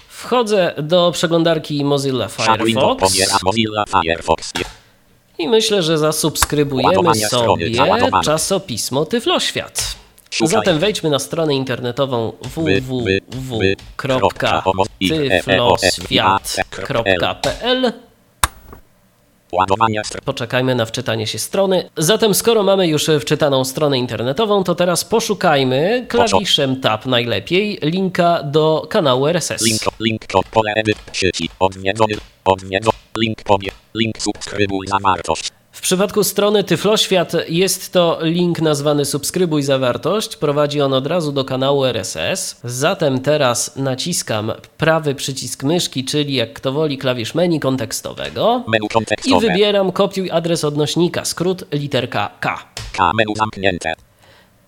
Speaker 2: Wchodzę do przeglądarki Mozilla Firefox i myślę, że zasubskrybujemy sobie czasopismo Tyfloświat. Zatem wejdźmy na stronę internetową www.tyfloświat.pl Poczekajmy na wczytanie się strony. Zatem skoro mamy już wczytaną stronę internetową, to teraz poszukajmy klawiszem Tab najlepiej linka do kanału RSS.
Speaker 3: Link link to pole edyt sieci odwiedzony odwiedzony link pobie link subskrybuj zawartość
Speaker 2: W przypadku strony Tyfloświat jest to link nazwany Subskrybuj zawartość. Prowadzi on od razu do kanału RSS. Zatem teraz naciskam prawy przycisk myszki, czyli jak kto woli klawisz menu kontekstowego
Speaker 3: menu
Speaker 2: i
Speaker 3: kontekstowe
Speaker 2: wybieram kopiuj adres odnośnika, skrót literka K.
Speaker 3: K menu zamknięte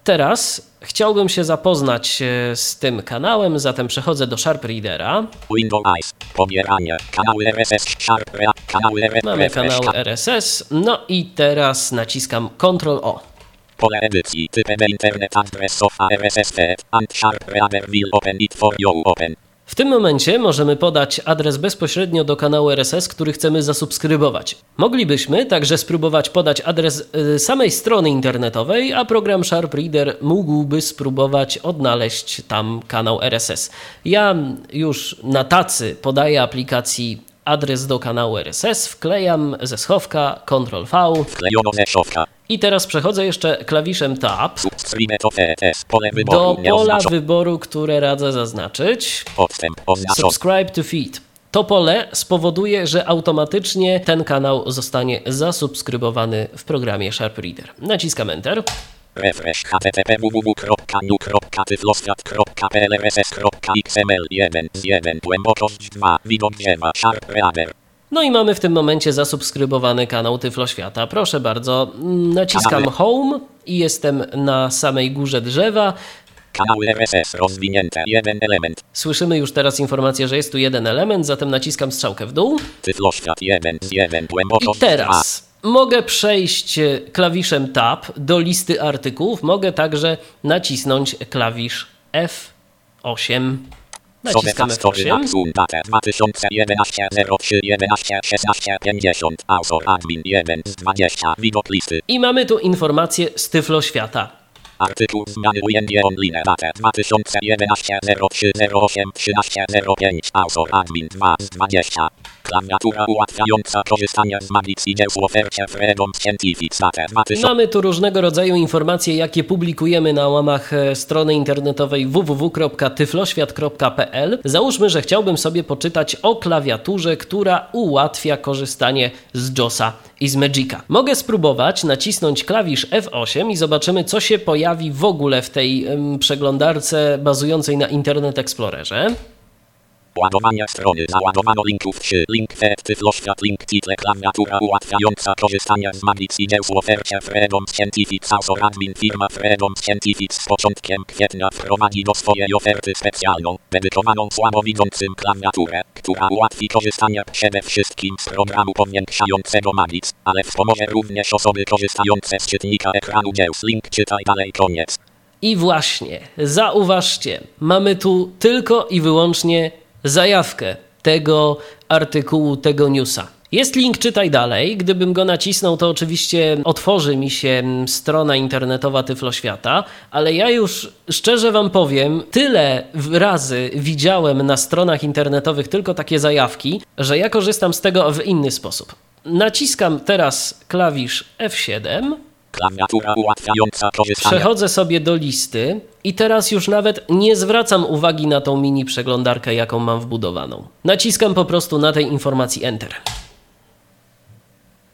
Speaker 2: teraz chciałbym się zapoznać e, z tym kanałem, zatem przechodzę do Sharp Readera.
Speaker 3: Windows. Pobieranie. Kanały RSS. Sharp. Kanały RSS.
Speaker 2: Mamy kanał RSS. No i teraz naciskam Ctrl O.
Speaker 3: Pole edycji. Typem Internet Address of RSS feed. And Sharp Reader will open it for you. Open.
Speaker 2: W tym momencie możemy podać adres bezpośrednio do kanału RSS, który chcemy zasubskrybować. Moglibyśmy także spróbować podać adres y, samej strony internetowej, a program Sharp Reader mógłby spróbować odnaleźć tam kanał RSS. Ja już na tacy podaję aplikacji adres do kanału RSS, wklejam ze schowka Ctrl V
Speaker 3: Wklejono ze szowka.
Speaker 2: i teraz przechodzę jeszcze klawiszem Tab.
Speaker 3: Pole
Speaker 2: do pola wyboru, które radzę zaznaczyć. Subscribe to feed. To pole spowoduje, że automatycznie ten kanał zostanie zasubskrybowany w programie Sharp Reader. Naciskam Enter.
Speaker 3: Refresh http www.nu.tyflostat.pl rss.xml 1 z 1 głębokość 2 widok drzewa Sharp Reader
Speaker 2: No i mamy w tym momencie zasubskrybowany kanał Tyflo Świata. Proszę bardzo, naciskam. Home i jestem na samej górze drzewa.
Speaker 3: Kanały RSS rozwinięte jeden element
Speaker 2: Słyszymy już teraz informację, że jest tu jeden element, zatem naciskam strzałkę w dół.
Speaker 3: Tyfloświat 1 z 1
Speaker 2: I
Speaker 3: głębokość 2
Speaker 2: teraz mogę przejść e, klawiszem Tab do listy artykułów. Mogę także nacisnąć klawisz F8. Naciskam
Speaker 3: Story
Speaker 2: F8.
Speaker 3: Axum Date 2011 03 11 16 50 Autor admin 1 z 20 Widok listy
Speaker 2: I mamy tu informację z Tyflo Świata.
Speaker 3: Artykuł zmiany ujęcie online Date 2011 03 08 13 05 Autor admin 2 z 20 Klawiatura ułatwiająca korzystanie z magic i dzieł w ofercie Freedom Scientific 2000
Speaker 2: Mamy tu różnego rodzaju informacje, jakie publikujemy na łamach e, strony internetowej www.tyfloświat.pl. Załóżmy, że chciałbym sobie poczytać o klawiaturze, która ułatwia korzystanie z JOSa i z Magica. Mogę spróbować nacisnąć klawisz F8 i zobaczymy, co się pojawi w ogóle w tej em, przeglądarce bazującej na Internet Explorerze.
Speaker 3: Ładowanie strony. Załadowano linków 3. Link fet tyfloświat. Link title. Klawiatura ułatwiająca korzystanie z magic i dzieł w ofercie Freedom Scientific. Autor admin firma Freedom Scientific z początkiem kwietnia wprowadzi do swojej oferty specjalną, dedykowaną słabowidzącym klawiaturę, która ułatwi korzystanie przede wszystkim z programu powiększającego magic, ale wspomoże również osoby korzystające z czytnika ekranu dzieł. Link czytaj dalej koniec.
Speaker 2: I właśnie, zauważcie, mamy tu tylko i wyłącznie zajawkę tego artykułu, tego newsa. Jest link czytaj dalej. Gdybym go nacisnął, to oczywiście otworzy mi się strona internetowa Tyflo Świata, ale ja już szczerze wam powiem, tyle razy widziałem na stronach internetowych tylko takie zajawki, że ja korzystam z tego w inny sposób. Naciskam teraz klawisz F7. Przechodzę sobie do listy i teraz już nawet nie zwracam uwagi na tą mini przeglądarkę, jaką mam wbudowaną. Naciskam po prostu na tej informacji Enter.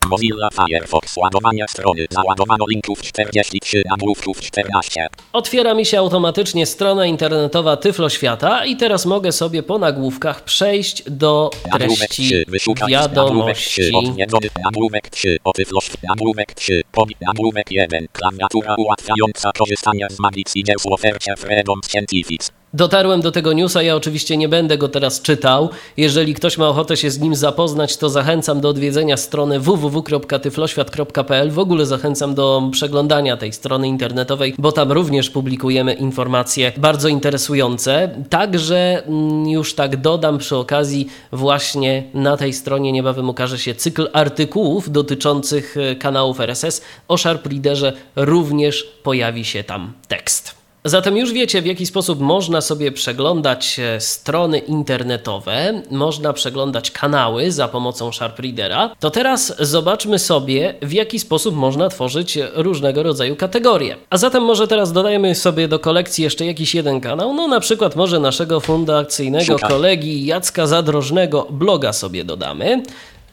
Speaker 3: Mozilla Firefox. Ładowanie strony. Załadowano linków 43, nagłówków 14.
Speaker 2: Otwiera mi się automatycznie strona internetowa Tyflo Świata i teraz mogę sobie po nagłówkach przejść do treści
Speaker 3: 3. Wyszukać. Nagłówek 3.
Speaker 2: wiadomości.
Speaker 3: Odwiedzony. Nagłówek 3. Otyfloś. Nagłówek 3. Pobi. Nagłówek 1. Klawiatura ułatwiająca korzystanie z magic i dzieł w ofercie Freedom Scientific.
Speaker 2: Dotarłem do tego newsa, ja oczywiście nie będę go teraz czytał. Jeżeli ktoś ma ochotę się z nim zapoznać, to zachęcam do odwiedzenia strony www.tyfloświat.pl. W ogóle zachęcam do przeglądania tej strony internetowej, bo tam również publikujemy informacje bardzo interesujące. Także mm, już tak dodam przy okazji, właśnie na tej stronie niebawem ukaże się cykl artykułów dotyczących e, kanałów RSS. O Sharp Readerze również pojawi się tam tekst. Zatem już wiecie, w jaki sposób można sobie przeglądać e, strony internetowe, można przeglądać kanały za pomocą Sharp Readera. To teraz zobaczmy sobie, w jaki sposób można tworzyć różnego rodzaju kategorie. A zatem może teraz dodajemy sobie do kolekcji jeszcze jakiś jeden kanał, no na przykład może naszego fundacyjnego
Speaker 3: Szukam.
Speaker 2: kolegi Jacka Zadrożnego bloga sobie dodamy.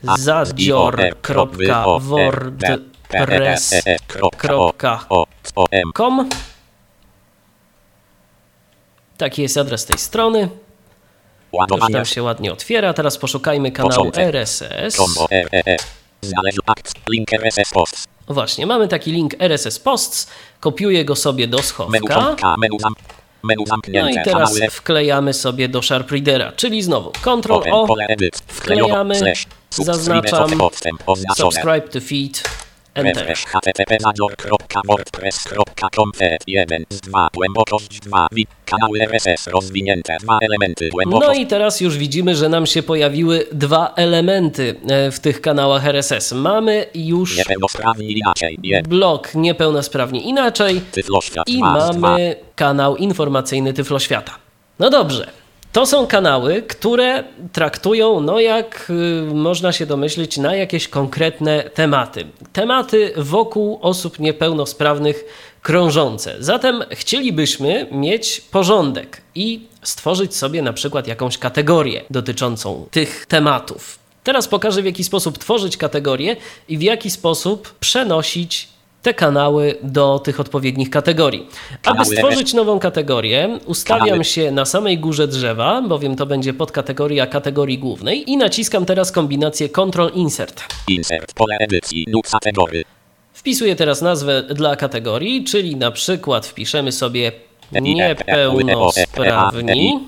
Speaker 2: zadzior.wordpress.com Taki jest adres tej strony.
Speaker 3: Ładowanie
Speaker 2: tam się ładnie otwiera. Teraz poszukajmy kanału
Speaker 3: Początek.
Speaker 2: RSS.
Speaker 3: RES. Znaleźć akt. Link RSS post.
Speaker 2: Właśnie, mamy taki link RSS Posts, kopiuję go sobie do schowka. No i teraz wklejamy sobie do Sharp Readera, czyli znowu Ctrl O, wklejamy, zaznaczam subscribe to feed, enter.
Speaker 3: Refresh http major.wordpress.com 1 z 2 głębokość 2 wi kanały RSS rozwinięte dwa elementy
Speaker 2: No i teraz już widzimy, że nam się pojawiły dwa elementy w tych kanałach RSS. Mamy już
Speaker 3: niepełnosprawni inaczej 1
Speaker 2: blok niepełnosprawnie inaczej
Speaker 3: tyfloświat
Speaker 2: i
Speaker 3: 2 z 2
Speaker 2: mamy kanał informacyjny Tyfloświata. No dobrze. To są kanały, które traktują, no jak y, można się domyślić, na jakieś konkretne tematy. Tematy wokół osób niepełnosprawnych krążące. Zatem chcielibyśmy mieć porządek i stworzyć sobie na przykład jakąś kategorię dotyczącą tych tematów. Teraz pokażę, w jaki sposób tworzyć kategorie i w jaki sposób przenosić te kanały do tych odpowiednich kategorii. Aby stworzyć nową kategorię, ustawiam się na samej górze drzewa, bowiem to będzie podkategoria kategorii głównej i naciskam teraz kombinację Ctrl Insert.
Speaker 3: insert pole edycji kategory
Speaker 2: Wpisuję teraz nazwę dla kategorii, czyli na przykład wpiszemy sobie niepełnosprawni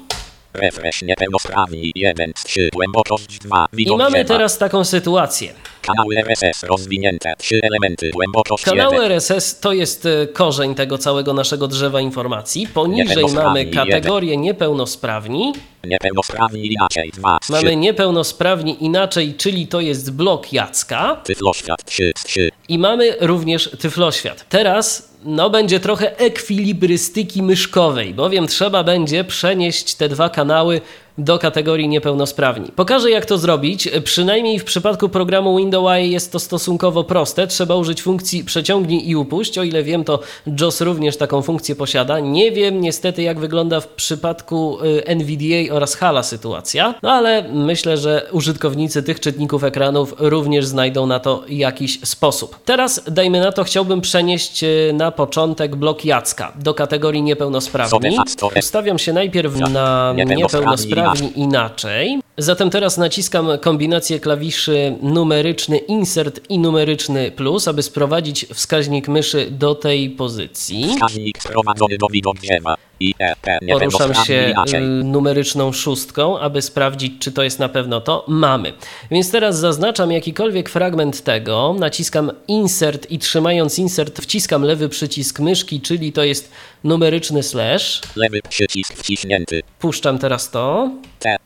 Speaker 3: refresh niepełnosprawni 1 z 3 głębokość 2
Speaker 2: i
Speaker 3: widok
Speaker 2: mamy
Speaker 3: drzewa.
Speaker 2: teraz taką sytuację.
Speaker 3: kanały RSS rozwinięte 3 elementy głębokość
Speaker 2: Kanały
Speaker 3: 1
Speaker 2: RSS to jest e, korzeń tego całego naszego drzewa informacji. Poniżej mamy kategorię niepełnosprawni.
Speaker 3: niepełnosprawni inaczej 2 z 3
Speaker 2: Mamy niepełnosprawni inaczej, czyli to jest blok Jacka.
Speaker 3: tyfloświat 3 z 3
Speaker 2: I mamy również tyfloświat. Teraz no, będzie trochę ekwilibrystyki myszkowej, bowiem trzeba będzie przenieść te dwa kanały do kategorii niepełnosprawni. Pokażę jak to zrobić. Przynajmniej w przypadku programu Windows jest to stosunkowo proste. Trzeba użyć funkcji przeciągnij i upuść. O ile wiem, to JOS również taką funkcję posiada. Nie wiem niestety jak wygląda w przypadku y, NVDA oraz HALA sytuacja, no ale myślę, że użytkownicy tych czytników ekranów również znajdą na to jakiś sposób. Teraz dajmy na to, chciałbym przenieść y, na początek blok Jacka do kategorii niepełnosprawni. Ustawiam się najpierw na niepełnosprawni inaczej. Zatem teraz naciskam kombinację klawiszy numeryczny insert i numeryczny plus, aby sprowadzić wskaźnik myszy do tej pozycji.
Speaker 3: wskaźnik sprowadzony do widok drzewa i e,
Speaker 2: Poruszam się y, numeryczną szóstką, aby sprawdzić, czy to jest na pewno to. Mamy. Więc teraz zaznaczam jakikolwiek fragment tego, naciskam insert i trzymając insert wciskam lewy przycisk myszki, czyli to jest numeryczny slash.
Speaker 3: lewy przycisk wciśnięty
Speaker 2: Puszczam teraz to
Speaker 3: T P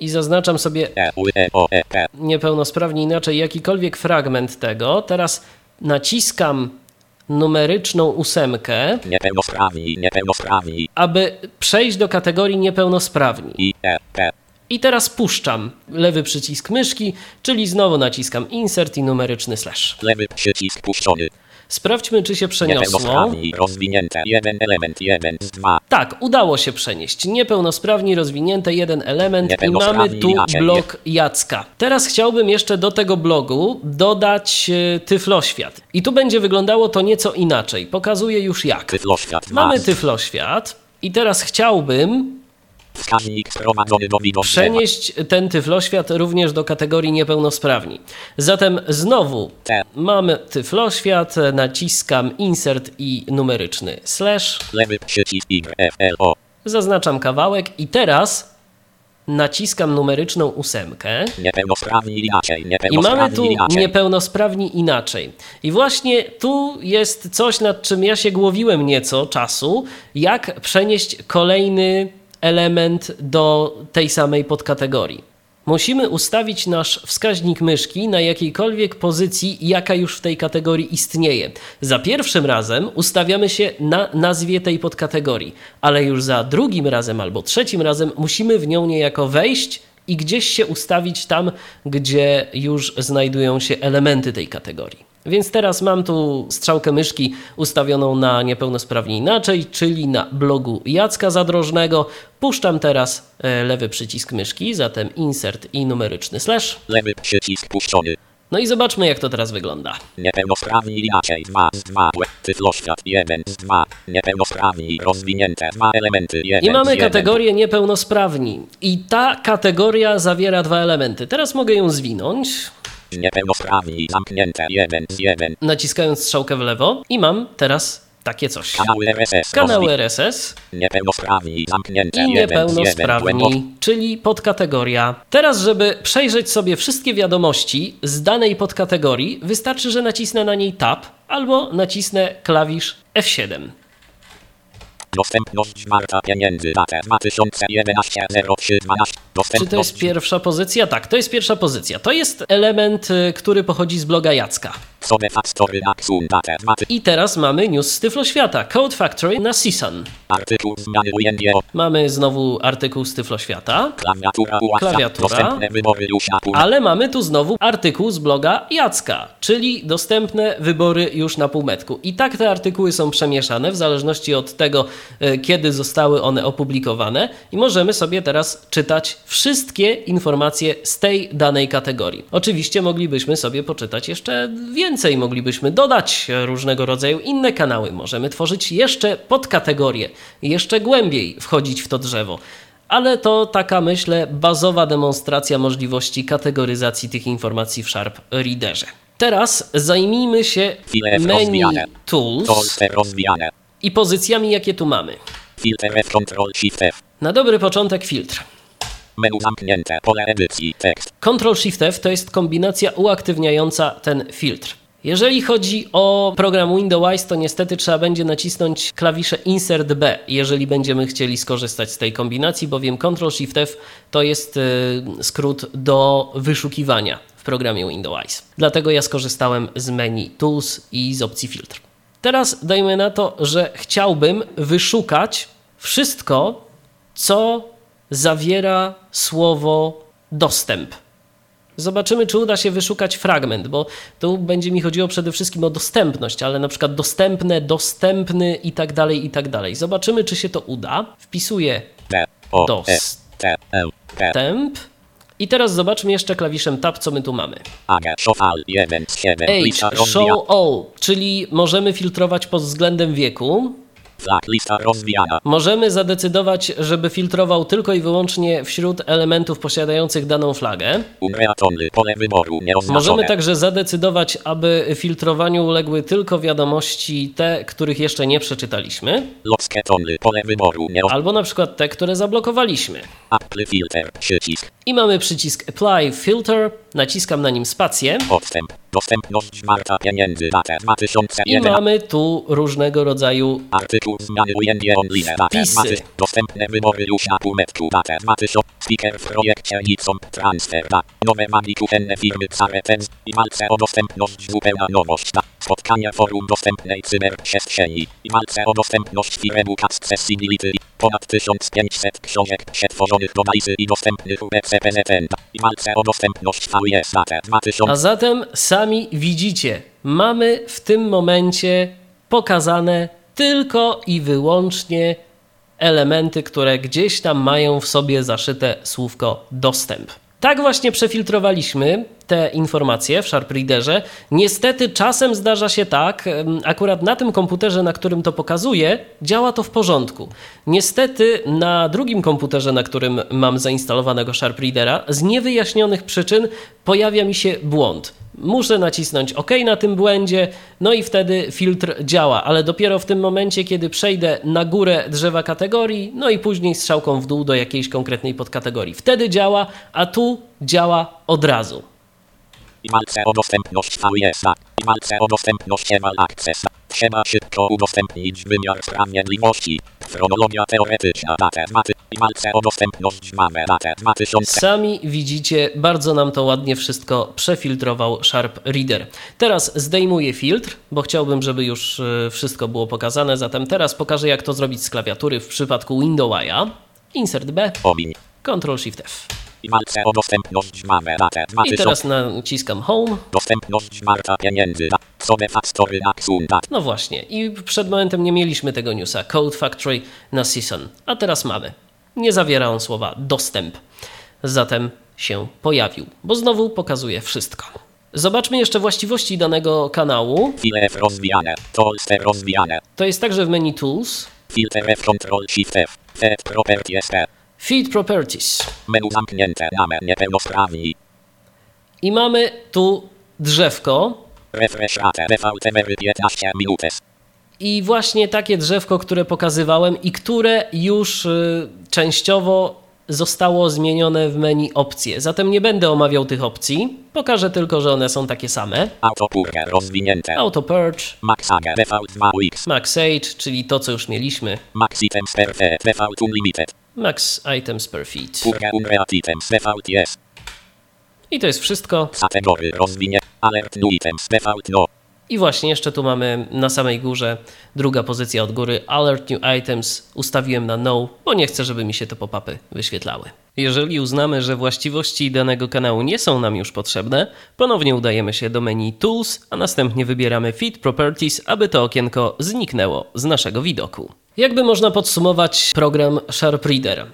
Speaker 3: I
Speaker 2: zaznaczam sobie niepełnosprawnie inaczej jakikolwiek fragment tego. Teraz naciskam numeryczną ósemkę,
Speaker 3: niepełnosprawni niepełnosprawni
Speaker 2: aby przejść do kategorii niepełnosprawni.
Speaker 3: I
Speaker 2: teraz puszczam lewy przycisk myszki, czyli znowu naciskam insert i numeryczny slash.
Speaker 3: lewy przycisk puszczony
Speaker 2: Sprawdźmy, czy się przeniosło.
Speaker 3: niepełnosprawni rozwinięte jeden element jeden z dwa
Speaker 2: Tak, udało się przenieść. Niepełnosprawni rozwinięte jeden element i mamy tu blok Jacka. Teraz chciałbym jeszcze do tego blogu dodać e, tyfloświat. I tu będzie wyglądało to nieco inaczej. Pokazuję już jak.
Speaker 3: tyfloświat
Speaker 2: Mamy tyfloświat i teraz chciałbym
Speaker 3: wskaźnik sprowadzony do
Speaker 2: przenieść ten tyfloświat również do kategorii niepełnosprawni. Zatem znowu
Speaker 3: T
Speaker 2: mamy tyfloświat, naciskam insert i numeryczny slash,
Speaker 3: lewy przycisk
Speaker 2: zaznaczam kawałek i teraz naciskam numeryczną ósemkę.
Speaker 3: Niepełnosprawni inaczej
Speaker 2: i
Speaker 3: niepełnosprawni
Speaker 2: mamy tu
Speaker 3: inaczej.
Speaker 2: niepełnosprawni inaczej. I właśnie tu jest coś, nad czym ja się głowiłem nieco czasu, jak przenieść kolejny element do tej samej podkategorii. Musimy ustawić nasz wskaźnik myszki na jakiejkolwiek pozycji, jaka już w tej kategorii istnieje. Za pierwszym razem ustawiamy się na nazwie tej podkategorii, ale już za drugim razem albo trzecim razem musimy w nią niejako wejść i gdzieś się ustawić tam, gdzie już znajdują się elementy tej kategorii. Więc teraz mam tu strzałkę myszki ustawioną na niepełnosprawnie inaczej, czyli na blogu Jacka Zadrożnego. Puszczam teraz e, lewy przycisk myszki, zatem insert i numeryczny slash.
Speaker 3: lewy przycisk puszczony
Speaker 2: No i zobaczmy, jak to teraz wygląda.
Speaker 3: Niepełnosprawni inaczej 2 z 2 tyfloświat 1 z 2 niepełnosprawni rozwinięte dwa elementy 1
Speaker 2: I mamy
Speaker 3: z 1
Speaker 2: kategorię niepełnosprawni. I ta kategoria zawiera dwa elementy. Teraz mogę ją zwinąć.
Speaker 3: Niepełnosprawni. Zamknięte. 1 z 1.
Speaker 2: Naciskając strzałkę w lewo i mam teraz takie coś.
Speaker 3: Kanały RSS.
Speaker 2: Kanały RSS
Speaker 3: Niepełnosprawni. Zamknięte.
Speaker 2: i
Speaker 3: 1 z 1.
Speaker 2: niepełnosprawni, czyli podkategoria. Teraz, żeby przejrzeć sobie wszystkie wiadomości z danej podkategorii, wystarczy, że nacisnę na niej Tab albo nacisnę klawisz F7.
Speaker 3: Dostępność Marta Pieniędzy. Data 2011 03 12. Dostępność.
Speaker 2: Czy to jest pierwsza pozycja? Tak, to jest pierwsza pozycja. To jest element, y, który pochodzi z bloga Jacka.
Speaker 3: Sobe Factory Axum. Data 2000.
Speaker 2: I teraz mamy news z Tyflo Świata. Code Factory na
Speaker 3: ujęcie.
Speaker 2: Mamy znowu artykuł z Tyflo Świata,
Speaker 3: Klawiatura.
Speaker 2: Klawiatura. Ale mamy tu znowu artykuł z bloga Jacka, czyli dostępne wybory już na półmetku. I tak te artykuły są przemieszane w zależności od tego, e, kiedy zostały one opublikowane i możemy sobie teraz czytać wszystkie informacje z tej danej kategorii. Oczywiście moglibyśmy sobie poczytać jeszcze więcej, moglibyśmy dodać różnego rodzaju inne kanały, możemy tworzyć jeszcze podkategorie, jeszcze głębiej wchodzić w to drzewo. Ale to taka, myślę, bazowa demonstracja możliwości kategoryzacji tych informacji w Sharp Readerze. Teraz zajmijmy się menu. Tools i pozycjami, jakie tu mamy. Na dobry początek filtr.
Speaker 3: Menu zamknięte. Pole edycji. Tekst.
Speaker 2: Ctrl Shift F to jest kombinacja uaktywniająca ten filtr. Jeżeli chodzi o program Windows, to niestety trzeba będzie nacisnąć klawisze Insert B, jeżeli będziemy chcieli skorzystać z tej kombinacji, bowiem Ctrl Shift F to jest y, skrót do wyszukiwania w programie Windows. Dlatego ja skorzystałem z menu Tools i z opcji filtr. Teraz dajmy na to, że chciałbym wyszukać wszystko, co zawiera słowo dostęp. Zobaczymy, czy uda się wyszukać fragment, bo tu będzie mi chodziło przede wszystkim o dostępność, ale na przykład dostępne, dostępny i tak dalej, i tak dalej. Zobaczymy, czy się to uda. Wpisuję
Speaker 3: D. O.
Speaker 2: Dos.
Speaker 3: S. T. L. P.
Speaker 2: temp i teraz zobaczmy jeszcze klawiszem tab, co my tu mamy.
Speaker 3: Aga. Show all. 1 z 7. Lista
Speaker 2: Age, show all, czyli możemy filtrować pod względem wieku.
Speaker 3: Flag. Lista rozwijana.
Speaker 2: Możemy zadecydować, żeby filtrował tylko i wyłącznie wśród elementów posiadających daną flagę.
Speaker 3: Pole wyboru. Nieoznaczone.
Speaker 2: Możemy także zadecydować, aby filtrowaniu uległy tylko wiadomości te, których jeszcze nie przeczytaliśmy,
Speaker 3: Locketony. Pole wyboru. Nieoznaczone.
Speaker 2: albo na przykład te, które zablokowaliśmy.
Speaker 3: Apple Filter. Przycisk.
Speaker 2: I mamy przycisk Apply Filter, naciskam na nim spację
Speaker 3: Odstęp. Dostępność Marta Pieniędzy. Data
Speaker 2: i
Speaker 3: 2001.
Speaker 2: mamy tu różnego rodzaju
Speaker 3: Artykuł zmiany ujęcie online. Data
Speaker 2: Wpisy.
Speaker 3: 2000. Dostępne wybory już na półmetku. Data 2000. Speaker w projekcie Nixon Transfer. Da. Nowe magi kuchenne firmy Xaretens. I walce o dostępność zupełna nowość. Da. Spotkania forum dostępnej cyberprzestrzeni. I walce o dostępność firmebook Accessibility. Ponad 1500 książek przetworzonych do bajzy i dostępnych. I walce o dostępność VS. Data 2000.
Speaker 2: A zatem sami widzicie, mamy w tym momencie pokazane tylko i wyłącznie elementy, które gdzieś tam mają w sobie zaszyte słówko dostęp. Tak właśnie przefiltrowaliśmy te informacje w Sharp Readerze. Niestety czasem zdarza się tak, akurat na tym komputerze, na którym to pokazuję, działa to w porządku. Niestety na drugim komputerze, na którym mam zainstalowanego Sharp Readera, z niewyjaśnionych przyczyn pojawia mi się błąd. Muszę nacisnąć OK na tym błędzie, no i wtedy filtr działa, ale dopiero w tym momencie, kiedy przejdę na górę drzewa kategorii, no i później strzałką w dół do jakiejś konkretnej podkategorii. Wtedy działa, a tu działa od razu.
Speaker 3: I walce o dostępność VS. I walce o dostępność Eval Access. Trzeba szybko udostępnić wymiar sprawiedliwości. Chronologia teoretyczna. Datę 2000. I walce o dostępność mamy. Datę 2000.
Speaker 2: Sami widzicie, bardzo nam to ładnie wszystko przefiltrował Sharp Reader. Teraz zdejmuję filtr, bo chciałbym, żeby już e, wszystko było pokazane, zatem teraz pokażę, jak to zrobić z klawiatury w przypadku Windowsa. Insert B,
Speaker 3: Omiń.
Speaker 2: Ctrl Shift F.
Speaker 3: I walce o dostępność mamy. Datę
Speaker 2: I
Speaker 3: 2000.
Speaker 2: teraz naciskam Home.
Speaker 3: Dostępność Marta Pieniędzy. Sobie Factory Axum. Dat.
Speaker 2: No właśnie, i przed momentem nie mieliśmy tego newsa. Code Factory na Season, a teraz mamy. Nie zawiera on słowa dostęp. Zatem się pojawił, bo znowu pokazuje wszystko. Zobaczmy jeszcze właściwości danego kanału.
Speaker 3: File F rozwijane. Tolste rozwijane.
Speaker 2: To jest także w menu Tools,
Speaker 3: Filter F Control Shift F. Fed Properties P.
Speaker 2: Feed Properties.
Speaker 3: Menu zamknięte. Name niepełnosprawni.
Speaker 2: I mamy tu drzewko.
Speaker 3: Refresh rate DVTMR 15 minutes.
Speaker 2: I właśnie takie drzewko, które pokazywałem i które już y, częściowo zostało zmienione w menu opcje. Zatem nie będę omawiał tych opcji. Pokażę tylko, że one są takie same.
Speaker 3: Autopurger rozwinięte.
Speaker 2: Auto Purge,
Speaker 3: Max Age DV2X.
Speaker 2: Max Age, czyli to, co już mieliśmy.
Speaker 3: Max Items per DV Unlimited.
Speaker 2: Max Items per Feet. I to jest wszystko.
Speaker 3: Kategory rozwinie. Alert New Items DV No.
Speaker 2: I właśnie jeszcze tu mamy na samej górze druga pozycja od góry Alert New Items ustawiłem na No, bo nie chcę, żeby mi się te pop-upy wyświetlały. Jeżeli uznamy, że właściwości danego kanału nie są nam już potrzebne, ponownie udajemy się do menu Tools, a następnie wybieramy Fit Properties, aby to okienko zniknęło z naszego widoku. Jakby można podsumować program Sharp Reader?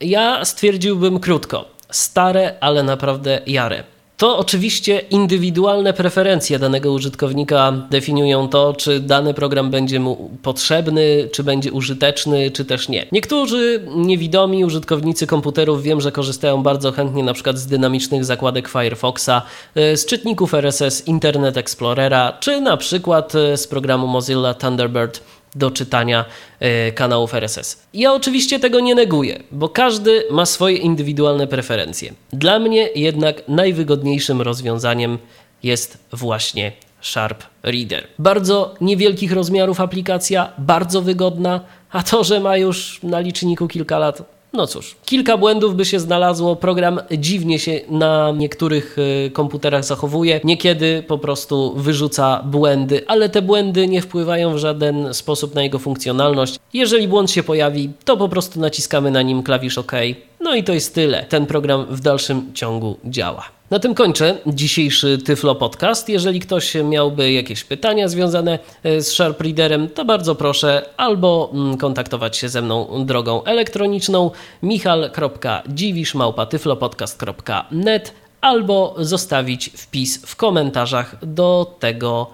Speaker 2: Ja stwierdziłbym krótko. Stare, ale naprawdę jare. To oczywiście indywidualne preferencje danego użytkownika definiują to, czy dany program będzie mu potrzebny, czy będzie użyteczny, czy też nie. Niektórzy niewidomi użytkownicy komputerów wiem, że korzystają bardzo chętnie na przykład z dynamicznych zakładek Firefoxa, y, z czytników RSS Internet Explorera, czy na przykład y, z programu Mozilla Thunderbird do czytania e, kanałów RSS. Ja oczywiście tego nie neguję, bo każdy ma swoje indywidualne preferencje. Dla mnie jednak najwygodniejszym rozwiązaniem jest właśnie Sharp Reader. Bardzo niewielkich rozmiarów aplikacja, bardzo wygodna, a to, że ma już na liczniku kilka lat, no cóż, kilka błędów by się znalazło. Program dziwnie się na niektórych y, komputerach zachowuje. Niekiedy po prostu wyrzuca błędy, ale te błędy nie wpływają w żaden sposób na jego funkcjonalność. Jeżeli błąd się pojawi, to po prostu naciskamy na nim klawisz OK. No i to jest tyle. Ten program w dalszym ciągu działa. Na tym kończę dzisiejszy Tyflo Podcast. Jeżeli ktoś miałby jakieś pytania związane e, z Sharp Readerem, to bardzo proszę albo mm, kontaktować się ze mną drogą elektroniczną michal.dziwisz.tyflopodcast.net albo zostawić wpis w komentarzach do tego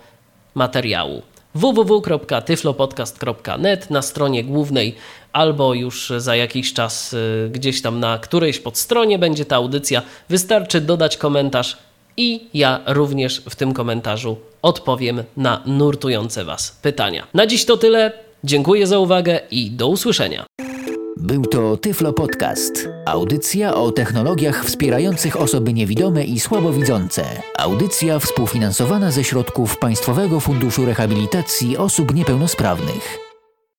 Speaker 2: materiału www.tyflopodcast.net na stronie głównej albo już za jakiś czas y, gdzieś tam na którejś podstronie będzie ta audycja. Wystarczy dodać komentarz i ja również w tym komentarzu odpowiem na nurtujące Was pytania. Na dziś to tyle. Dziękuję za uwagę i do usłyszenia.
Speaker 1: Był to Tyflo Podcast. Audycja o technologiach wspierających osoby niewidome i słabowidzące. Audycja współfinansowana ze środków Państwowego Funduszu Rehabilitacji Osób Niepełnosprawnych.